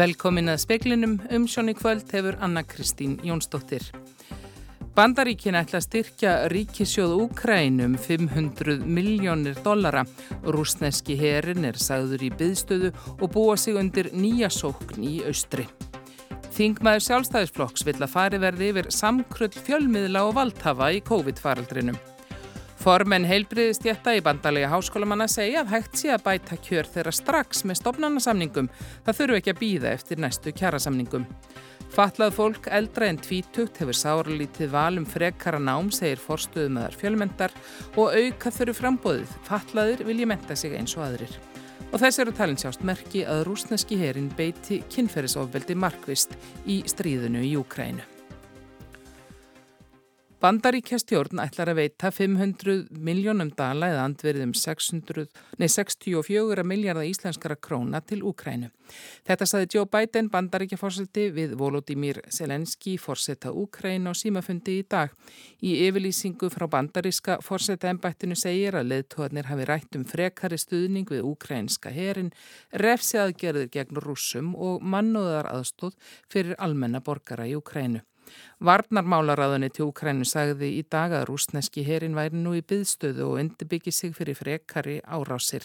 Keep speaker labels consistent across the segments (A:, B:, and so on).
A: Velkomin að speklinum um sjónu kvöld hefur Anna Kristín Jónsdóttir. Bandaríkin ætla að styrkja ríkisjóð Úkrænum 500 miljónir dollara. Rúsneski herin er sagður í byðstöðu og búa sig undir nýja sókn í austri. Þingmaður sjálfstæðisflokks vill að fari verði yfir samkrull fjölmiðla og valdhafa í COVID-faraldrinum. Formenn heilbriðistjætta í bandalega háskólamanna segja að hægt sé að bæta kjör þeirra strax með stopnarnasamningum. Það þurfu ekki að býða eftir næstu kjærasamningum. Fatlað fólk eldra en tvítugt hefur sáralítið valum frekara nám, segir forstuðumöðar fjölmendar og auka þurfu frambóðið. Fatlaður vilji menta sig eins og aðrir. Og þess eru talin sjást merki að rúsneski herin beiti kynferðisofveldi markvist í stríðinu í Júkrænu. Bandaríkjastjórn ætlar að veita 500 miljónum dala eða andverðum 600, nei 64 miljardar íslenskara króna til Úkrænu. Þetta saði Joe Biden bandaríkjaforseti við Volodymyr Selenski forseta Úkrænu og símafundi í dag. Í yfirlýsingu frá bandaríska forseta ennbættinu segir að leðtóðnir hafi rætt um frekari stuðning við úkrænska herin, refsi aðgerðir gegn rúsum og mannúðar aðstóð fyrir almenna borgara í Úkrænu. Varnarmálaráðunni til Ukrænu sagði í dag að rúsneski herin væri nú í byðstöðu og undirbyggi sig fyrir frekari árásir.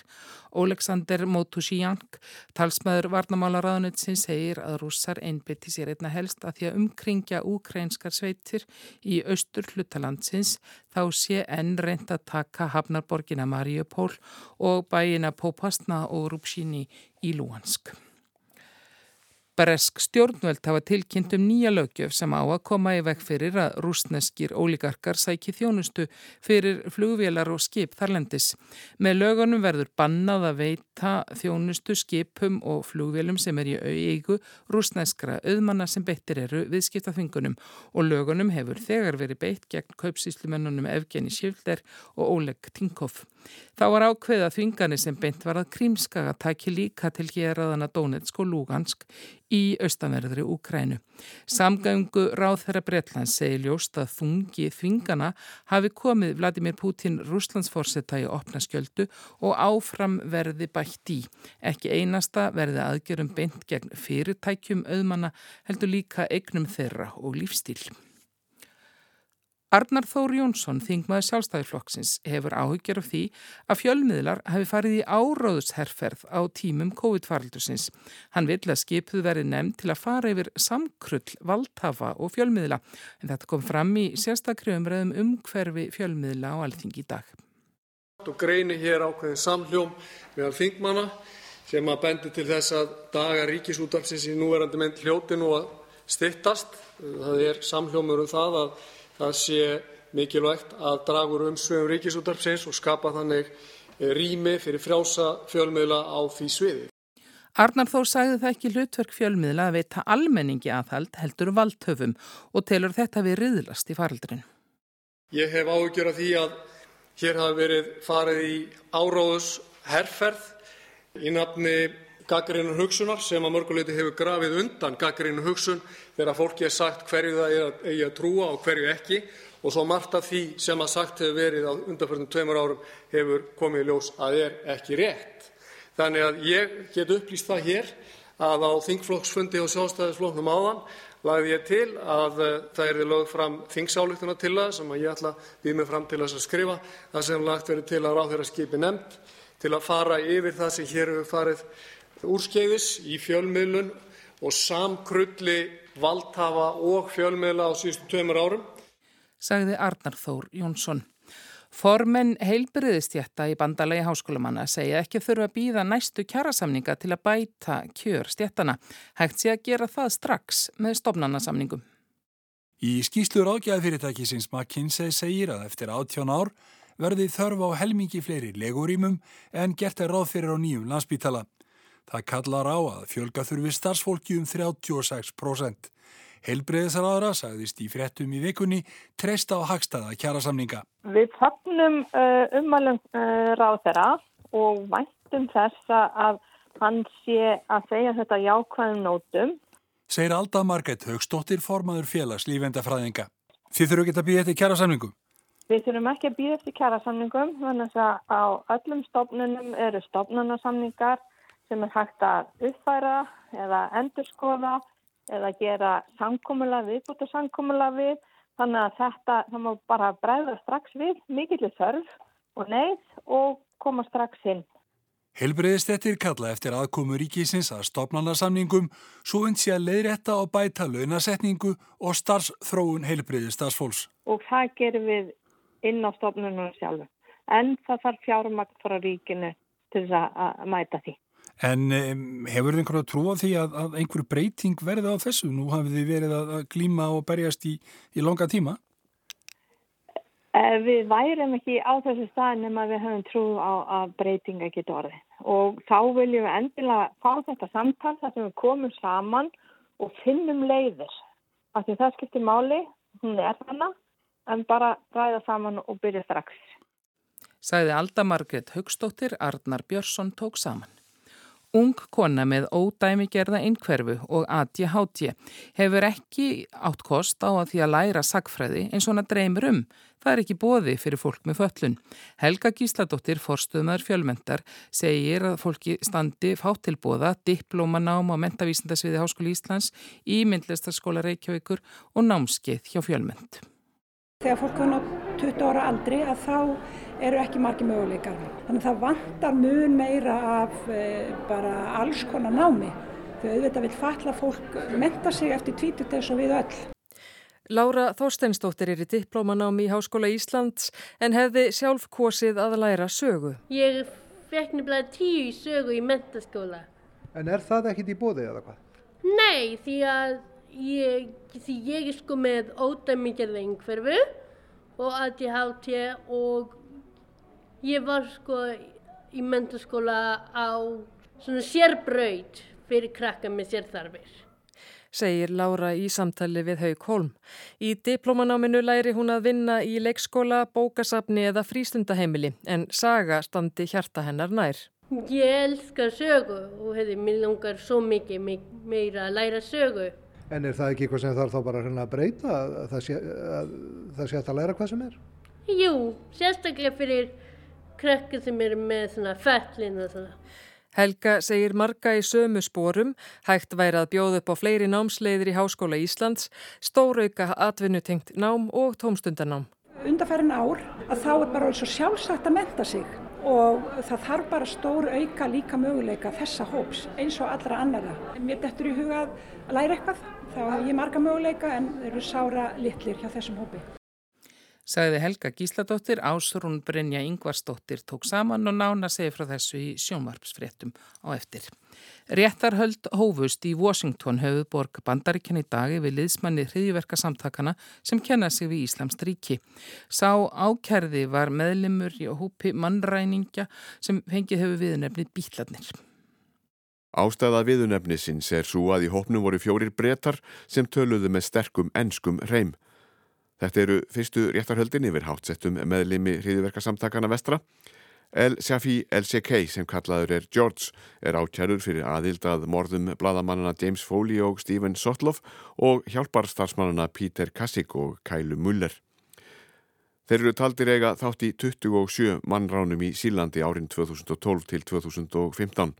A: Oleksandr Motushiank, talsmaður varnarmálaráðunni sem segir að rússar einbytti sér einna helst að því að umkringja ukrænskar sveitir í austur hlutalandsins þá sé enn reynd að taka Hafnarborgina Mariupól og bæina Popasna og Rúpsíni í Lúansk. Bresk stjórnvöld hafa tilkynnt um nýja lögjöf sem á að koma í vekk fyrir að rúsneskir ólíkarkar sæki þjónustu fyrir flugvélar og skip þarlendis. Með lögunum verður bannað að veita þjónustu skipum og flugvélum sem er í auðeigu rúsneskra auðmanna sem beittir eru viðskiptaþvingunum og lögunum hefur þegar verið beitt gegn kaupsíslumennunum Evgeni Sjöfler og Oleg Tinkov. Þá var ákveða þvinganir sem beint var að krímskaga taki líka til héræðana Donetsk og Lugansk í austanverðri Úkrænu. Samgöngu ráð þeirra Bretlands segir ljóst að þungi þvingana hafi komið Vladimir Putin Rúslandsforsetta í opna skjöldu og áfram verði bætt í. Ekki einasta verði aðgjörum beint gegn fyrirtækjum auðmanna heldur líka eignum þeirra og lífstíl. Arnar Þór Jónsson, þingmaður sjálfstæðiflokksins, hefur áhyggjur af því að fjölmiðlar hafi farið í áráðusherferð á tímum COVID-faraldursins. Hann vill að skipuð verið nefnd til að fara yfir samkrull, valdhafa og fjölmiðla, en þetta kom fram í sérstakri umræðum umhverfi fjölmiðla á alþing í dag.
B: Og greini hér ákveðin samhljóm meðal þingmana sem að bendi til þess að daga ríkisútafsins í núverandi mynd hljóti nú að stittast. Það er samhljómur um það að það sé mikilvægt að draga úr umsvifum Ríkisútvarpsins og skapa þannig eh, rými fyrir frjálsa fjölmiðla á því sviði.
A: Arnar Þór sagði það ekki hlutverk fjölmiðla að veita almenningi aðhald heldur valdhöfum og telur þetta við riðlast í faraldrin.
B: Ég hef áhugjur af því að hér hafi verið farið í áráðus herrferð í nafni gaggrínu hugsunar sem að mörguleiti hefur grafið undan gaggrínu hugsun þegar fólki er sagt hverju það eigi að trúa og hverju ekki og svo margt af því sem að sagt hefur verið á undanförnum tveimur árum hefur komið í ljós að er ekki rétt. Þannig að ég get upplýst það hér að á þingflokksfundi og sjálfstæðisflokknum áðan lagði ég til að uh, það erði lögð fram þingsályktuna til það sem ég ætla að býð mig fram til að skrifa það sem lagt verið til að ráð þeirra skipi nefnd til að fara yfir það sem hér hefur farið úrskeiðis í fjölmiðlun og samkrulli valdhafa og fjölmiðla á síðustu tveimur árum.
A: Sagði Arnar Þór Jónsson. Formenn heilbriðistjætta í bandalagi háskólamanna segja ekki þurfa að býða næstu kjærasamninga til að bæta kjör stjættana. Hægt sé að gera það strax með stopnarnasamningum.
C: Í skýslur ágjæðfyrirtækisins McKinsey segir að eftir 18 ár verði þörf á helmingi fleiri legurímum en gert er ráð fyrir á nýjum landsbítala. Það kallar á að fjölga þurfi starfsfólki um 36%. Helbreyðisaraðra sagðist í frettum í vikunni treysta á hagstaða kjærasamninga.
D: Við fagnum uh, ummalum uh, ráð þeirra og væntum þess að hann sé að segja þetta jákvæðum nótum.
C: Segir Alda Marget Högstóttir formaður félags lífendafræðinga. Þið þurfu ekki að býja eftir kjærasamningum?
D: Við þurfum ekki að býja eftir kjærasamningum, þannig að á öllum stofnunum eru stofnunarsamningar sem er hægt að uppfæra eða endurskoða eða gera sangkomula viðbúta sangkomula við. Þannig að þetta, það má bara bregða strax við, mikillir þörf og neyð og koma strax inn.
C: Helbreyðistettir kalla eftir aðkomu ríkisins að stopnarnarsamningum svo und sé að leiðrætta og bæta launasetningu og starfsþróun helbreyðistarsfólks.
D: Og það gerum við inn á stopnunum sjálfu. En það þarf fjármakt frá ríkinu til þess að mæta því.
C: En um, hefur þið einhverja trú á því að, að einhver breyting verði á þessu? Nú hafið þið verið að glíma og berjast í, í longa tíma.
D: Eh, við værum ekki á þessu stað nema við höfum trú á að breytinga geta orðið. Og þá viljum við endilega fá þetta samtal þar sem við komum saman og finnum leiðir. Af því það skiptir máli, hún er þannig, en bara ræða saman og byrja strax.
A: Sæði Alda Margret Högstóttir, Arnar Björnsson tók saman. Ung kona með ódæmigerða einhverfu og ADHD hefur ekki átt kost á að því að læra sagfræði eins og hana dreymir um. Það er ekki bóði fyrir fólk með föllun. Helga Gísladóttir, forstuðmaður fjölmendar, segir að fólki standi fáttilbóða, diplómanám á mentavísindasviði Háskóli Íslands í myndlistarskóla Reykjavíkur og námskeið hjá fjölmend.
E: Þegar fólk nátt 20 ára aldri að þá eru ekki margi möguleikar. Þannig að það vantar mun meira af e, bara alls konar námi. Þau auðvitað vil falla fólk menta sig eftir tvítut eins og við öll.
F: Lára Þorsteinsdóttir er í diplómanámi í Háskóla Íslands en hefði sjálf kosið að læra sögu.
G: Ég fekk nefnilega tíu í sögu í mentaskóla.
H: En er það ekkit í bóði eða hvað?
G: Nei, því að ég, því ég er sko með ódæmingjörða einhverfu og ADHD og ég var sko í mentaskóla á svona sérbraut fyrir krakka með sérþarfir.
F: Segir Lára í samtali við Haug Holm. Í diplomanáminu læri hún að vinna í leikskóla, bókasafni eða frístundaheimili en saga standi hjarta hennar nær.
G: Ég elskar sögu og hefði mér langar svo mikið meira að læra sögu.
H: En er það ekki eitthvað sem þarf þá bara að breyta að það sé að, það sé að læra hvað sem er?
G: Jú, sérstaklega fyrir krekki sem eru með svona fellin og svona.
F: Helga segir marga í sömu spórum, hægt væri að bjóða upp á fleiri námsleiðir í Háskóla Íslands, stórauka atvinnutengt nám og tómstundanám.
E: Undarfærin ár að þá er bara svo sjálfsagt að menta sig og það þarf bara stór auka líka möguleika þessa hóps eins og allra annara. Mér dettur í huga að læra eitthvað, þá hef ég marga möguleika en þeir eru sára litlir hjá þessum hópi.
A: Sagði Helga Gísladóttir, Ásrún Brynja Yngvarsdóttir tók saman og nána segi frá þessu í sjónvarpsfréttum á eftir. Réttarhöld hófust í Washington höfuð borg bandaríkjan í dag við liðsmanni hriðjverkasamtakana sem kenna sig við Íslamst ríki. Sá ákerði var meðlimur í hópi mannræningja sem fengið hefur viðnefnið býtladnir.
I: Ástæða viðunefnisins er svo að í hópnum voru fjórir brettar sem töluðu með sterkum enskum reym. Þetta eru fyrstu réttarhöldin yfir hátsettum meðlimi hriðiverkasamtakana vestra. El Shafi El-Shekei sem kallaður er George er ákjærur fyrir aðild að morðum bladamannana James Foley og Stephen Sotloff og hjálparstarfsmannana Peter Kassik og Kælu Muller. Þeir eru taldir eiga þátt í 27 mannránum í Sílandi árin 2012 til 2015.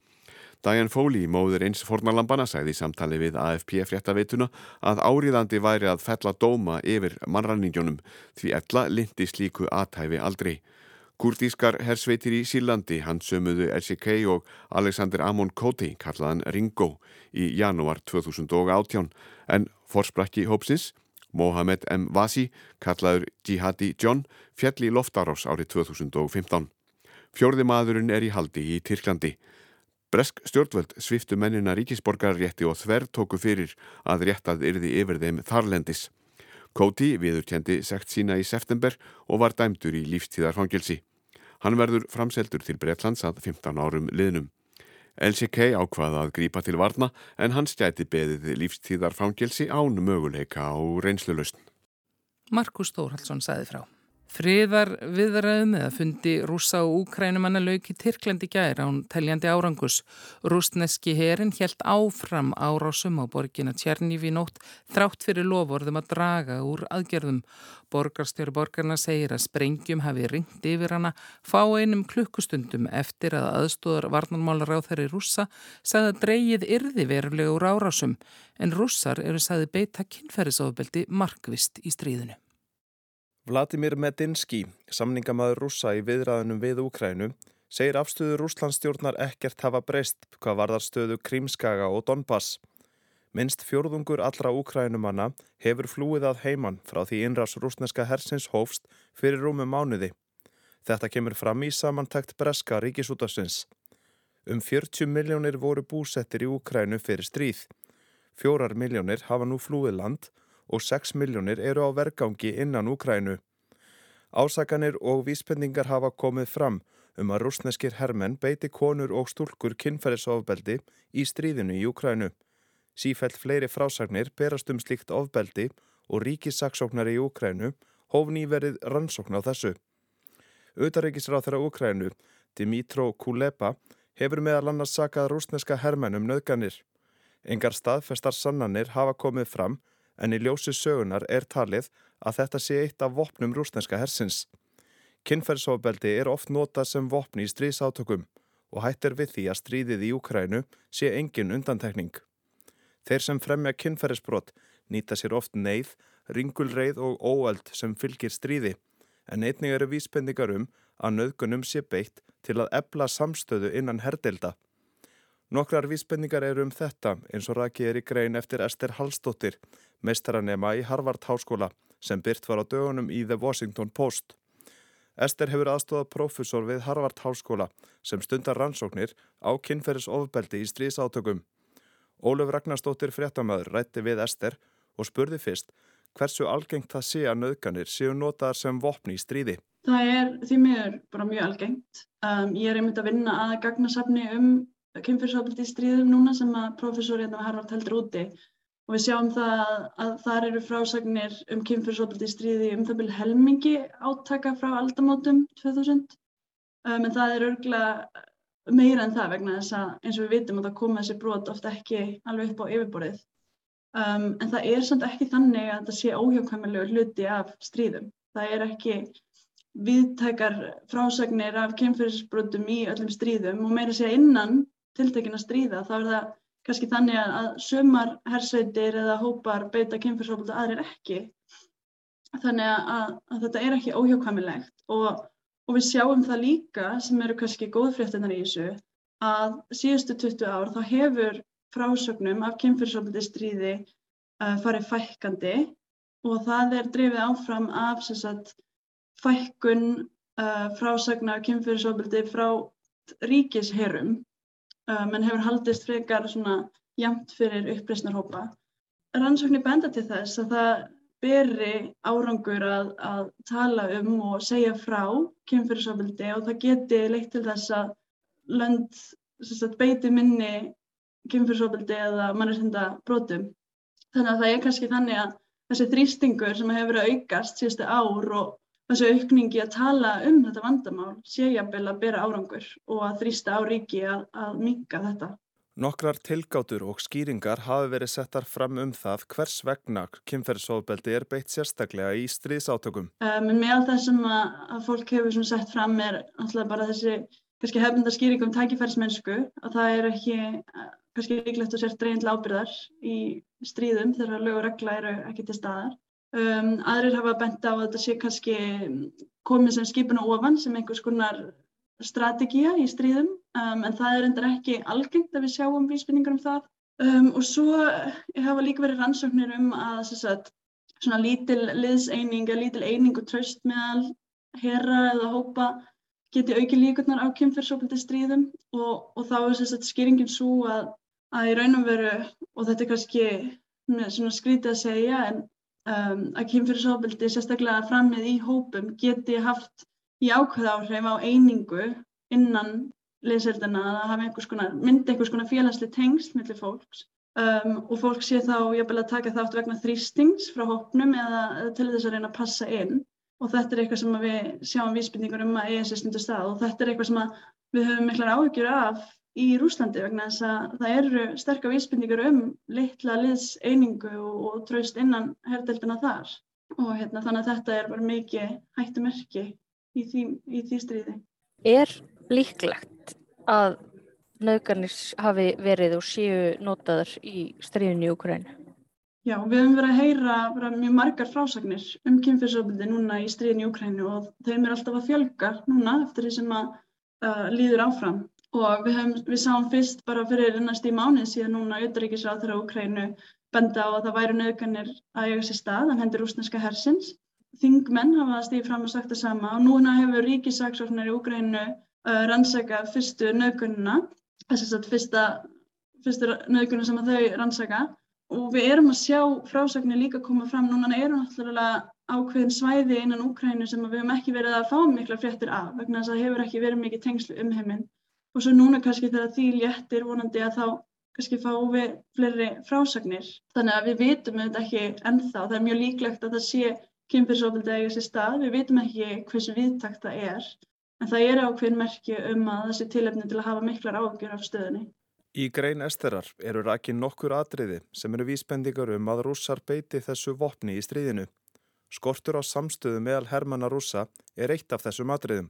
I: Diane Foley, móður eins fornalambana, sagði í samtali við AFP fréttaveituna að áriðandi væri að fella dóma yfir mannranningunum því ella lindi slíku aðtæfi aldrei. Kurdískar hersveitir í Sílandi, hans sömuðu RCK og Alexander Amon Koti, kallaðan Ringo, í janúar 2018, en forsprakki hópsins, Mohamed M. Vasi, kallaður Jihadi John, fjall í loftarás árið 2015. Fjörði maðurinn er í haldi í Tyrklandi. Bresk stjórnvöld sviftu mennina ríkisborgarrétti og þverr tóku fyrir að réttað yrði yfir þeim þarlendis. Koti viðurkendi sekt sína í september og var dæmdur í lífstíðarfangilsi. Hann verður framseldur til Breitlands að 15 árum liðnum. LCK ákvaða að grípa til varna en hann stjæti beðið lífstíðarfangilsi án möguleika á reynslulösn.
A: Markus Þórhaldsson sæði frá. Friðar viðræðum eða fundi rúsa og úkrænumanna lauki Tyrklandi gæri án teljandi árangus. Rúsneski herin helt áfram árásum á borgina Tjernífi nótt þrátt fyrir lovorðum að draga úr aðgerðum. Borgarstjóri borgarna segir að sprengjum hafi ringt yfir hana fá einum klukkustundum eftir að aðstóðar varnarmálar á þeirri rúsa sagði að dreyið yrði verulega úr árásum en rússar eru sagði beita kynferðisofbeldi markvist í stríðinu.
J: Vladimir Medinsky, samningamæður rúsa í viðræðunum við Úkrænu, segir afstöðu rúslandstjórnar ekkert hafa breyst hvað varðar stöðu Krímskaga og Donbass. Minst fjórðungur allra Úkrænumanna hefur flúið að heiman frá því innrás rúsneska hersins hófst fyrir rúmu mánuði. Þetta kemur fram í samantækt Breska ríkisútasins. Um 40 miljónir voru búsettir í Úkrænu fyrir stríð. Fjórar miljónir hafa nú flúið land og og 6 miljónir eru á vergangi innan Úkrænu. Ásakanir og víspenningar hafa komið fram um að rúsneskir hermenn beiti konur og stúlkur kynferðisofbeldi í stríðinu í Úkrænu. Sífælt fleiri frásagnir berast um slíkt ofbeldi og ríkissaksóknar í Úkrænu hóf nýverið rannsókn á þessu. Utaríkisráð þeirra Úkrænu, Dimitró Kuleba, hefur meðal annars sakað rúsneska hermennum nöðganir. Engar staðfestar sannanir hafa komið fram en í ljósi sögunar er talið að þetta sé eitt af vopnum rúsneska hersins. Kinnferðsofbeldi er oft notað sem vopni í stríðsátökum og hættir við því að stríðið í Ukrænu sé engin undantekning. Þeir sem fremja kinnferðisbrott nýta sér oft neyð, ringulreið og óöld sem fylgir stríði en einnig eru vísbendingar um að nöðgunum sé beitt til að ebla samstöðu innan herdelda. Nokkrar vísbendingar eru um þetta eins og rakið er í grein eftir Ester Hallstóttir meistaranema í Harvard Háskóla sem byrt var á dögunum í The Washington Post. Ester hefur aðstofað profesor við Harvard Háskóla sem stundar rannsóknir á kynferðis ofbeldi í stríðsátökum. Ólef Ragnarstóttir fréttamaður rætti við Ester og spurði fyrst hversu algengt það sé að nöðganir séu notaðar sem vopni í stríði.
K: Það er því miður bara mjög algengt. Um, ég er einmitt að vinna að gagnasafni um kynferðisofbeldi í stríðum núna sem að profesor hérna Harvard heldur úti og við sjáum það að þar eru frásagnir um kynfyrirsofaldi stríði um það byrju helmingi átaka frá aldamótum 2000 um, en það er örgulega meira en það vegna þess að eins og við vitum að það koma þessi brot ofta ekki alveg upp á yfirborðið. Um, en það er samt ekki þannig að það sé óhjákvæmilegu hluti af stríðum. Það er ekki viðtækar frásagnir af kynfyrirsbrotum í öllum stríðum og meira sé innan tiltekina stríða þá er það kannski þannig að sumar hersveitir eða hópar beita kynfyrsofaldi aðrir ekki. Þannig að, að þetta er ekki óhjákvæmilegt. Og, og við sjáum það líka sem eru kannski góðfréttinar í þessu að síðustu 20 ár þá hefur frásögnum af kynfyrsofaldi stríði uh, farið fækkandi. Og það er drefið áfram af sagt, fækkun uh, frásögna af kynfyrsofaldi frá ríkisherum um, en hefur haldist frekar svona jamt fyrir uppreysnarhópa. Rannsóknir benda til þess að það beri árangur að, að tala um og segja frá kynfyrirsofildi og það geti leitt til þess að lönd sagt, beiti minni kynfyrirsofildi eða mannarsinda brotum. Þannig að það er kannski þannig að þessi þrýstingur sem hefur verið að aukast síðustu ár og þessu aukningi að tala um þetta vandamál sé jafnvel að bera árangur og að þrýsta á ríki að, að minga þetta.
J: Nokkrar tilgátur og skýringar hafi verið settar fram um það hvers vegna kynferðsofbeldi er beitt sérstaklega í stríðsátökum.
K: Um, en með það sem að, að fólk hefur sett fram er alltaf bara þessi kannski hefnda skýring um tækifærsmennsku að það er ekki kannski líklegt að sér dreyndla ábyrðar í stríðum þegar lög og regla eru ekki til staðar. Um, aðrir hafa bent á að þetta sé kannski komið sem skipuna ofan sem einhvers konar strategía í stríðum um, en það er endur ekki algengt að við sjáum vísbynningar um það. Um, og svo hafa líka verið rannsóknir um að sagt, svona lítil liðseining eða lítil eining og tröst meðal herra eða hópa geti auki líkurnar á kynfyrsókvöldi stríðum og, og þá er sagt, skýringin svo að, að í raun og veru, og þetta er kannski svona skrítið að segja en um, að kynfyrirsofbildi sérstaklega framið í hópum geti haft jákvæð áhrif á einingu innan liðseldina að það einhvers konar, myndi einhvers konar félagsli tengsl millir fólks. Um, og fólk sé þá jafnvel að taka þátt vegna þrýstings frá hópnum eða, eða til þess að reyna að passa inn. Og þetta er eitthvað sem við sjáum vísbendingur um að eiga sér stundu stað. Og þetta er eitthvað sem við höfum miklar áhugjur af í Rúslandi vegna þess að það eru sterkar vísbendingur um litla liðseiningu og, og traust innan herrdeldina þar og hérna, þannig að þetta er bara mikið hættumerki í því, í því stríði.
L: Er líklegt að nauðgarnir hafi verið og séu notaður í stríðinu í Ukrænu?
K: Já, við höfum verið að heyra mjög margar frásagnir um kynfyrsofbildi núna í stríðin í Ukrænu og þeim er alltaf að fjölga núna eftir því sem að uh, líður áfram og við, höfum, við sáum fyrst bara fyrir ennast í mánuð síðan núna auðvaríkisráð þeirra Ukrænu benda á að það væru nöðganir að eiga sér stað en hendur rúsneska hersins. Þingmenn hafa stíð fram og sagt það sama og núna hefur ríkisaksóknar í Ukrænu uh, rannsaka fyrstu nöðgununa, þess að fyrsta, fyrstu nöðgununa sem þau rannsaka. Og við erum að sjá frásagnir líka koma fram. Núna eru náttúrulega ákveðin svæði innan Úkrænu sem við hefum ekki verið að fá mikla fréttir af vegna þess að það hefur ekki verið mikið tengslu um heiminn og svo núna kannski þegar því léttir vonandi að þá kannski fá við fleiri frásagnir þannig að við vitum þetta ekki ennþá það er mjög líklegt að það sé kynfyrsofildi eiga sér stað, við vitum ekki hversu viðtakt það er en það er ákveðin merki um að sé tilefni til að hafa miklar ágjör af stöðunni
J: Í grein esterar eru rakin nokkur atriði sem eru vísbendingar um að rússar beiti þessu vopni í stríðinu. Skortur á samstöðu meðal Hermanna rússa er eitt af þessum atriðum.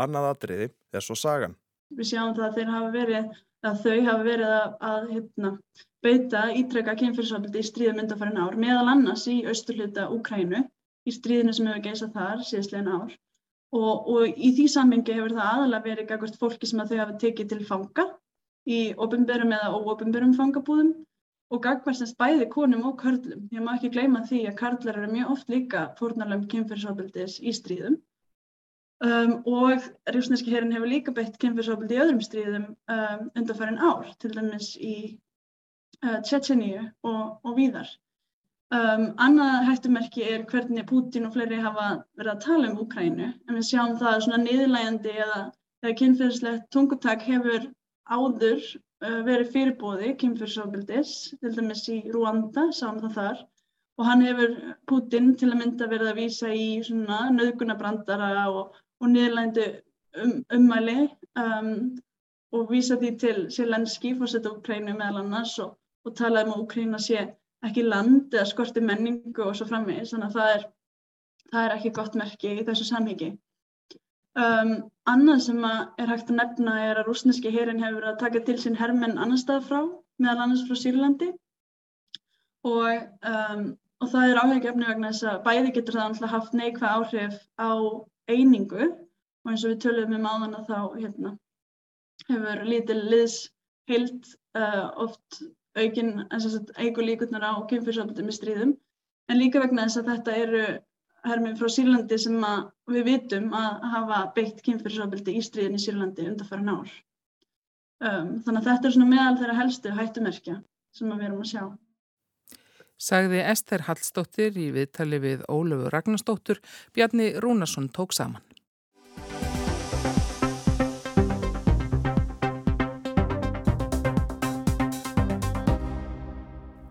J: Annað atriði er svo sagan.
K: Við sjáum það að, verið, að þau hafa verið að, að hérna, beita ítrekka kynfyrsafaldi í stríðum undanfærin ár, meðal annars í austurluta Úkrænu, í stríðinu sem hefur geisað þar síðastlegin ár. Og, og í því sammingi hefur það aðalega verið gagvart fólki sem þau hafa tekið til fanga í ofinberum eða óofinberum fangabúðum og gagvarsins bæði konum og körlum. Ég má ekki gleyma því að karlar eru mjög oft líka fórnarlöfum kynfyrsofbildis í stríðum um, og rjúsneski herin hefur líka beitt kynfyrsofbildi í öðrum stríðum um, undanfærin ár, til dæmis í uh, Tjetjeníu og, og víðar. Um, annað hættumerki er hvernig Putin og fleiri hafa verið að tala um Úkrænu, en við sjáum það að svona niðurlægandi eða, eða kynfyrirslegt tungutak hefur áður uh, verið fyrirbóði kynfyrsofbildis, til dæmis í Rúanda, sáum það þar, og hann hefur Putin til að mynda verið að vísa í svona nöðgunabrandara og, og niðurlændu um, ummæli um, og vísa því til Selenski, fórsetta Ukrænu meðal annars og, og talaði um að Ukræna sé ekki land eða skorti menningu og svo framvegis, þannig að það er, það er ekki gott merki í þessu samhengi. Um, annað sem er hægt að nefna er að rúsneski herin hefur að taka til sín hermenn annar stað frá, meðal annars frá Sýrlandi og, um, og það er áhengefni vegna þess að bæði getur það alltaf haft neikvæð áhrif á einingu og eins og við töluðum um áðan að þá hérna, hefur lítil liðs heilt uh, oft aukin, eigur líkurnar á kynfyrsofaldum í stríðum en líka vegna þess að þetta eru herminn frá Sýrlandi sem við vitum að hafa beitt kynfyrirsofbildi í stríðin í Sýrlandi undarfæra nár. Um, þannig að þetta er svona meðal þeirra helstu hættumerkja sem við erum að sjá.
A: Sagði Ester Hallstóttir í viðtali við Ólöfu Ragnarstóttur, Bjarni Rúnarsson tók saman.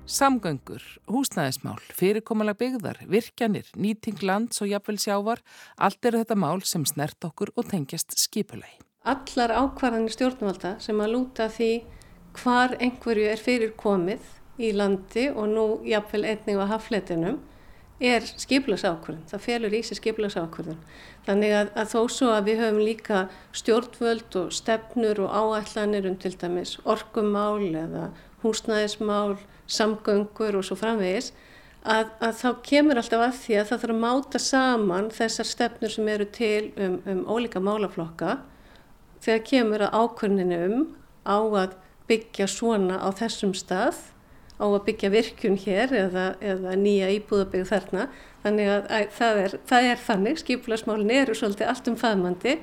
A: Samgöngur, húsnæðismál, fyrirkomalag byggðar, virkjanir, nýting lands og jafnvel sjávar, allt eru þetta mál sem snert okkur og tengjast skipulegi.
M: Allar ákvarðanir stjórnvalda sem að lúta því hvar einhverju er fyrir komið í landi og nú jafnvel einnig á hafletinum er skipulagsákvörðun, það felur í sig skipulagsákvörðun. Þannig að, að þó svo að við höfum líka stjórnvöld og stefnur og áætlanir um til dæmis orkumál eða húsnæðismál, samgöngur og svo framvegis að, að þá kemur alltaf að því að það þarf að máta saman þessar stefnur sem eru til um, um ólíka málaflokka þegar kemur að ákvörninu um á að byggja svona á þessum stað á að byggja virkun hér eða, eða nýja íbúðabygg þarna þannig að, að það, er, það er þannig skipulasmálin eru svolítið allt um faðmandi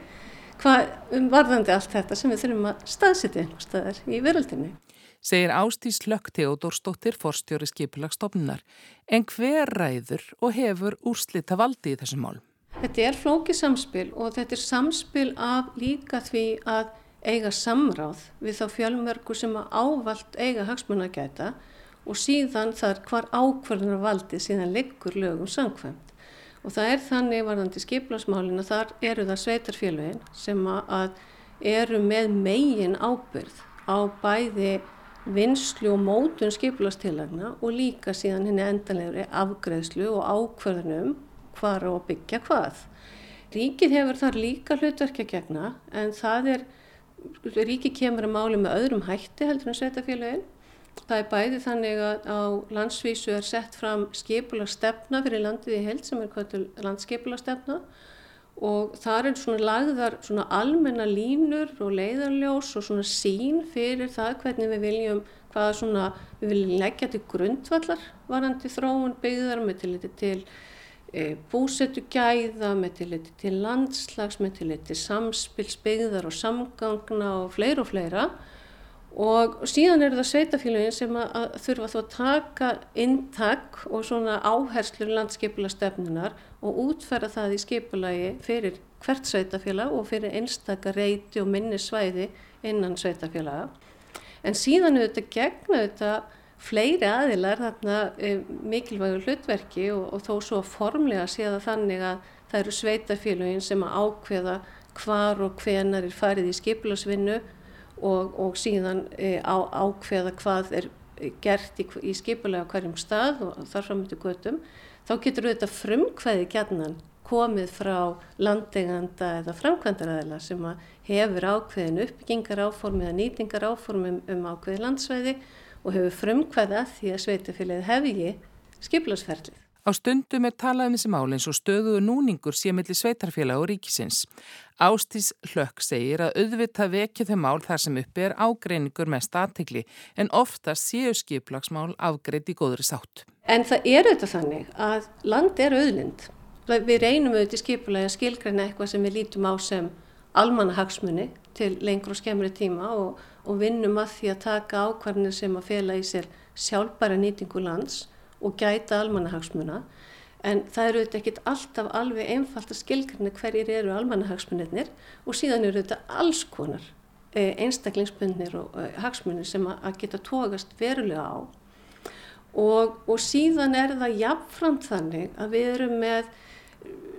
M: hvað um varðandi allt þetta sem við þurfum að staðsitja einhver staðar í veröldinni
A: segir Ástís Lökk Teodórsdóttir forstjóri skipilagstofnunar. En hver ræður og hefur úrslita valdi í þessum málum?
M: Þetta er flókið samspil og þetta er samspil af líka því að eiga samráð við þá fjölmörgu sem að ávalt eiga hagsmunagæta og síðan þar hvar ákvarðunar valdi síðan liggur lögum samkvæmt. Og það er þannig varðandi skiplasmálin að þar eru það sveitarfélagin sem að eru með megin ábyrð á bæði vinslu og mótun skiplastilagna og líka síðan henni endanlegri afgreðslu og ákverðunum hvar og byggja hvað. Ríkið hefur þar líka hlutverkja gegna en það er, ríkið kemur að máli með öðrum hætti heldur en sveitarfélagin Það er bæði þannig að á landsvísu er sett fram skipulastefna fyrir landið í held sem er hvað landskipulastefna og það er svona lagðar svona almenna línur og leiðarljós og svona sín fyrir það hvernig við viljum, hvaða svona við viljum leggja til grundvallar varandi þróun byggðar með til e, búsetu gæða, með tilliti til landslags, með tilliti til samspils byggðar og samgangna og fleira og fleira og síðan eru það sveitafélagin sem að, að þurfa þá að taka intak og svona áherslur landskipula stefnunar og útferða það í skipulagi fyrir hvert sveitafélag og fyrir einstakar reyti og minni svæði innan sveitafélaga. En síðan auðvitað gegna auðvitað fleiri aðilar þarna e, mikilvægur hlutverki og, og þó svo formlega séða þannig að það eru sveitafélagin sem að ákveða hvar og hvenar er farið í skipulasvinnu og, og síðan e, á, ákveða hvað er gert í, í skipulega hverjum stað og þar framöndu göttum, þá getur þetta frumkvæði gætnan komið frá landeganda eða framkvæmdaræðila sem hefur ákveðin uppbyggingar áform eða nýtingar áform um, um ákveði landsvæði og hefur frumkvæði að því að sveitafélagið hefði skiplasferlið.
A: Á stundum er talað um þessi mál eins og stöðuðu núningur sé millir sveitarfélag og ríkisins. Ástís Hlökk segir að auðvitað vekja þau mál þar sem uppi er ágreiningur mest aðtegli en oftast séu skiplagsmál afgreitt í góðri sátt.
M: En það er auðvitað þannig að land er auðlind. Við reynum auðvitað í skipulagi að skilgræna eitthvað sem við lítum á sem almannahagsmunni til lengur og skemmri tíma og, og vinnum að því að taka ákvarnir sem að fela í sér sjálfbæra nýtingu lands og gæta almannahagsmuna. En það eru auðvitað ekkit alltaf alveg einfalt að skilgrana hverjir eru almannahagsmunirnir og síðan eru auðvitað alls konar eh, einstaklingsbundnir og eh, hagsmunir sem að geta tókast verulega á. Og, og síðan er það jafnframt þannig að við erum með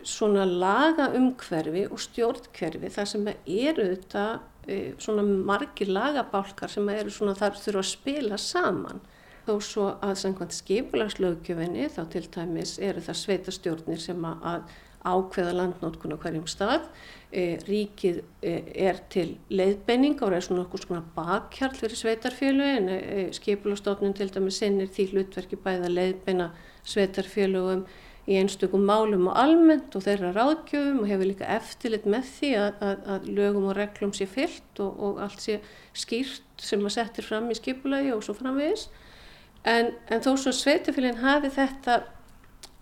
M: svona laga umhverfi og stjórnkverfi þar sem eru þetta eh, svona margir lagabálkar sem eru svona þar þurfa að spila saman þó svo að samkvæmt skipulagslögjöfinni þá til tæmis eru það sveitastjórnir sem að ákveða landnótkun á hverjum stað. E, ríkið e, er til leiðbenning og er svona okkur svona bakkjarl fyrir sveitarfélögin. E, skipulagstofnun til dæmis sinnir því hlutverki bæða leiðbenna sveitarfélögum í einstökum málum og almennt og þeirra ráðgjöfum og hefur líka eftirlit með því að, að, að lögum og reglum sé fyllt og, og allt sé skýrt sem að settir fram í skipulagi og svo framvegis. En, en þó svo sveitufélagin hafi þetta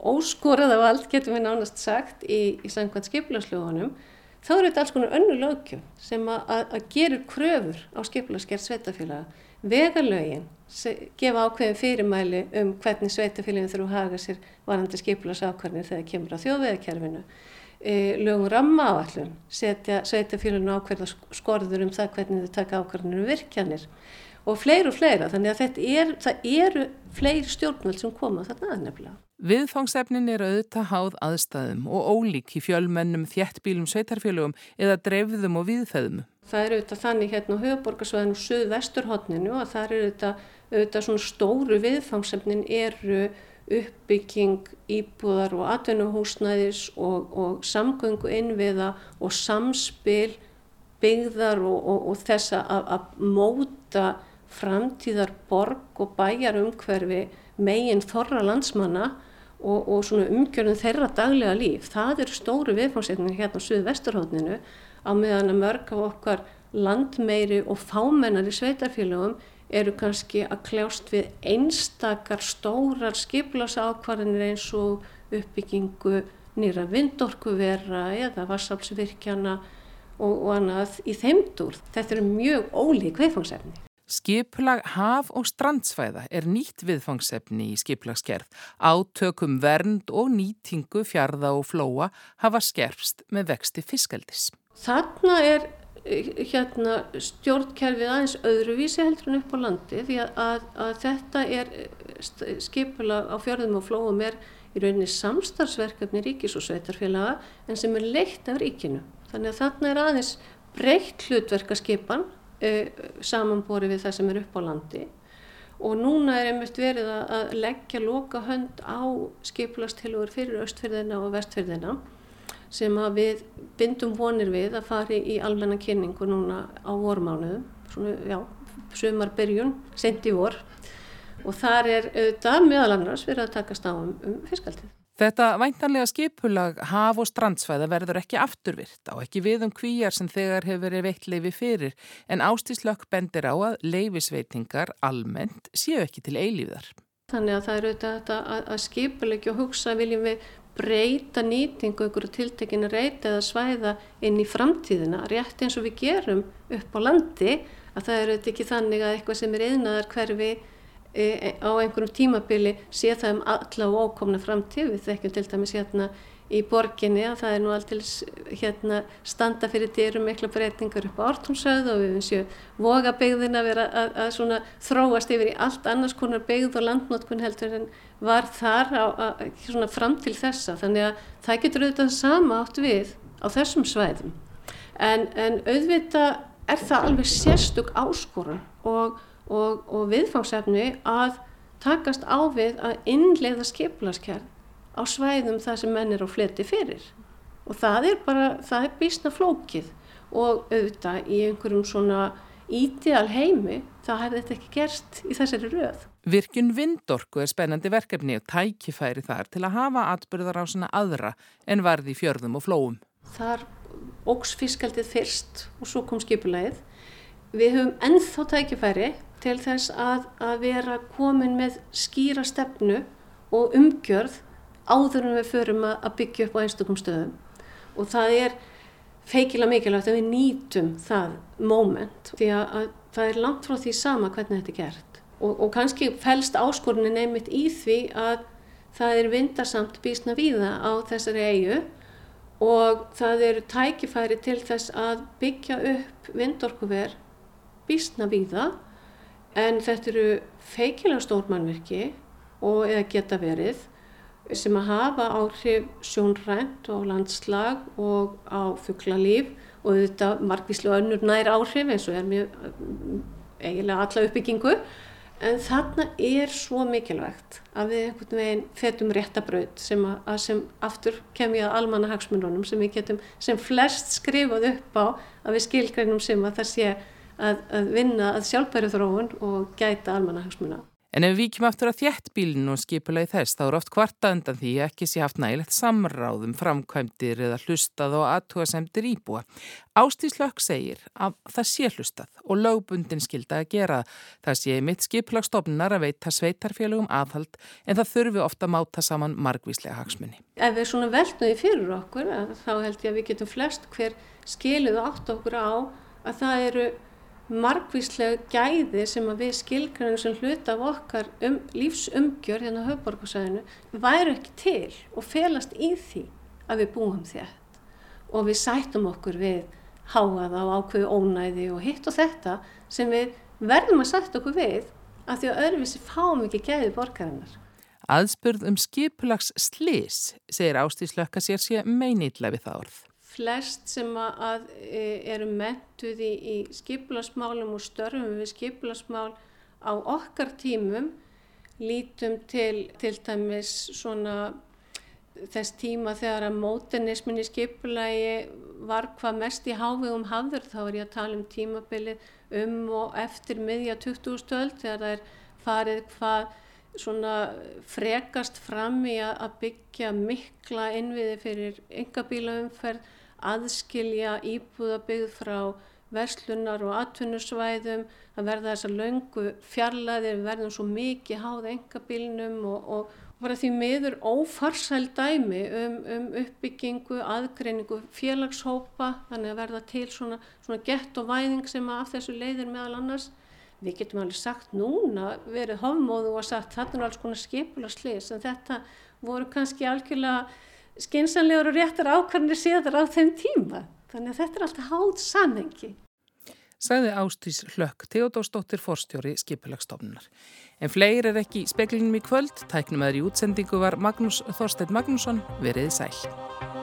M: óskorað af allt, getum við nánast sagt, í, í sangkvæmt skiplaslögunum, þá eru þetta alls konar önnu lögjum sem að, gerur kröfur á skiplaskjert sveitafélaga. Vegalögin gefa ákveðin fyrirmæli um hvernig sveitafélagin þurfu að haga sér varandi skiplasákvarnir þegar kemur á þjóðvegakerfinu. Lögum ramma áallun setja sveitafélagin ákveða skorður um það hvernig þau taka ákvarðinu um virkjanir og fleir og fleira þannig að er, það eru fleiri stjórnvöld sem koma þarna aðnefnilega.
A: Viðfangsefnin er auðvitað háð aðstæðum og ólík í fjölmennum, þjættbílum, sveitarfélögum eða dreifðum og viðfæðum.
M: Það eru auðvitað þannig hérna á höfuborgarsvæðinu og söð-vesturhóttninu að það eru auðvitað, auðvitað svona stóru viðfangsefnin eru uppbygging íbúðar og atvinnuhúsnæðis og, og samgöngu innviða og samspil byggðar og, og, og þess að móta framtíðar borg og bæjar umhverfi megin þorra landsmanna og, svona umgjörðum þeirra daglega líf. Það eru stóru viðfánsefningi hérna á Suðvesturhóttninu á meðan að mörg af okkar landmeiri og fámennar í sveitarfélögum eru kannski að kljást við einstakar stórar skiplasákvarðinir eins og uppbyggingu nýra vindorkuvera eða vassálsvirkjana og, og annað í þeimdur. Þetta eru mjög ólík viðfangsefni.
A: Skiplag haf- og strandsvæða er nýtt viðfangsefni í skiplagskerð. Átökum vernd og nýtingu fjarða og flóa hafa skerfst með vexti fiskaldis.
M: Þarna er hérna, stjórnkerfið aðeins öðruvísi heldur en upp á landi því að, að, að þetta er eh, skipulag á fjörðum og flóum er, í rauninni samstarfsverkefni ríkis og sveitarfélaga en sem er leitt af ríkinu. Þannig að þarna er aðeins breytt hlutverkaskipan uh, samanbori við það sem er upp á landi og núna er einmitt verið að leggja loka hönd á skiplastilugur fyrir östfyrðina og vestfyrðina sem að við bindum vonir við að fari í almenna kynningu núna á vormánuðum, svona, já, sumar byrjun, sent í vor og þar er auðvitað meðal annars verið að takast á um, um fiskaldið.
A: Þetta væntanlega skipulag haf- og strandsvæða verður ekki afturvirt á ekki við um kvíjar sem þegar hefur verið veitt leifi fyrir en ástíslökk bendir á að leifisveitingar almennt séu ekki til eilíðar.
M: Þannig að það er auðvitað þetta að, að skipulegja og hugsa viljum við breyta nýtingu ykkur tiltekinu reyti eða svæða inn í framtíðina rétt eins og við gerum upp á landi að það er auðvitað ekki þannig að eitthvað sem er yðnaðar hverfi e, á einhverjum tímabili sé það um alla og ókomna framtíð. Við þekkjum til dæmis hérna í borginni að það er nú alltaf hérna standa fyrir dyrum mikla breytingar upp á orðtúnsöð og við séum voga byggðin að vera að, að þróast yfir í allt annars konar byggð og landnótkun heldur en var þar á, að, svona fram til þessa. Þannig að það getur auðvitað sama átt við á þessum svæðum. En, en auðvitað er það alveg sérstök áskorun og, og, og viðfangsefni að takast á við að innleiða skiplaskerð á svæðum það sem menn er á fleti fyrir og það er bara, það er bísna flókið og auðvitað í einhverjum svona ídeal heimi þá hefði þetta ekki gerst í þessari röð.
A: Virkun vindorku er spennandi verkefni og tækifæri þar til að hafa atbyrðar á svona aðra en varði í fjörðum og flóum.
M: Þar ógs fiskaldið fyrst og svo kom skipulæðið. Við höfum ennþá tækifæri til þess að, að vera komin með skýra stefnu og umgjörð áður en við förum að byggja upp á einstakum stöðum. Og það er feikilega mikilvægt að við nýtum það moment því að, að það er langt frá því sama hvernig þetta er gert. Og, og kannski fælst áskorunin einmitt í því að það er vindarsamt bísna víða á þessari eigu og það eru tækifæri til þess að byggja upp vindorkuver bísna víða en þetta eru feikilega stórmannverki og eða geta verið sem að hafa áhrif sjónrænt og landslag og á fugglalíf og þetta margvíslega önnur nær áhrif eins og er mjög eiginlega alla uppbyggingu en þarna er svo mikilvægt að við einhvern veginn fetum réttabraut sem, að, sem aftur kem ég að almanna hagsmununum sem við getum sem flest skrifað upp á að við skilgreinum sem að það sé að, að vinna að sjálfbæru þróun og gæta almanna hagsmuna.
A: En ef við kemum aftur að þjættbílinu og skipulegi þess, þá er oft kvarta undan því ekki sé haft nægilegt samráðum, framkvæmdir eða hlustað og aðtúasemdir íbúa. Ástíslökk segir að það sé hlustað og lögbundin skilda að gera. Það sé mitt skipulagstofnunar að veita sveitarfélögum aðhald en það þurfi ofta að máta saman margvíslega hagsmunni.
M: Ef við svona því fyrir okkur, þá held ég að við getum flest hver skiluðu átt okkur á að það eru margvíslega gæði sem að við skilgrænum sem hluta af okkar um, lífsumgjör hérna á höfborgarsæðinu væru ekki til og felast í því að við búum þétt og við sættum okkur við háaða og ákveðu ónæði og hitt og þetta sem við verðum að sætta okkur við að því að öðruvísi fáum ekki gæði borgarinnar.
A: Aðspurð um skipulags slis segir Ástíslökka sér sé meinitlega við það orð
M: flest sem að e, eru mentuð í, í skipilasmálum og störfum við skipilasmál á okkar tímum lítum til til dæmis svona þess tíma þegar að mótenismin í skipulagi var hvað mest í hávegum hafður þá er ég að tala um tímabilið um og eftir miðja 20. stöld þegar það er farið hvað svona frekast fram í að byggja mikla innviði fyrir yngabílaumferð aðskilja íbúðabyggð frá verslunar og atvinnusvæðum, að verða þessar löngu fjarlæðir, verðum svo mikið háð engabílnum og, og, og bara því miður ófarsæl dæmi um, um uppbyggingu, aðgreiningu félagshópa, þannig að verða til svona, svona gett og væðing sem af þessu leiðir meðal annars. Við getum alveg sagt núna, verið hofmóðu og sagt þetta er alls konar skipularslis en þetta voru kannski algjörlega skinsanlegur og réttar ákvarðinir séðar á þeim tíma. Þannig að þetta er alltaf háð samhengi.
A: sagði Ástís Hlökk Teodósdóttir forstjóri skipulagsstofnunar. En fleir er ekki í speklinum í kvöld, tæknum aður í útsendingu var Magnús Þorstein Magnússon, veriði sæl.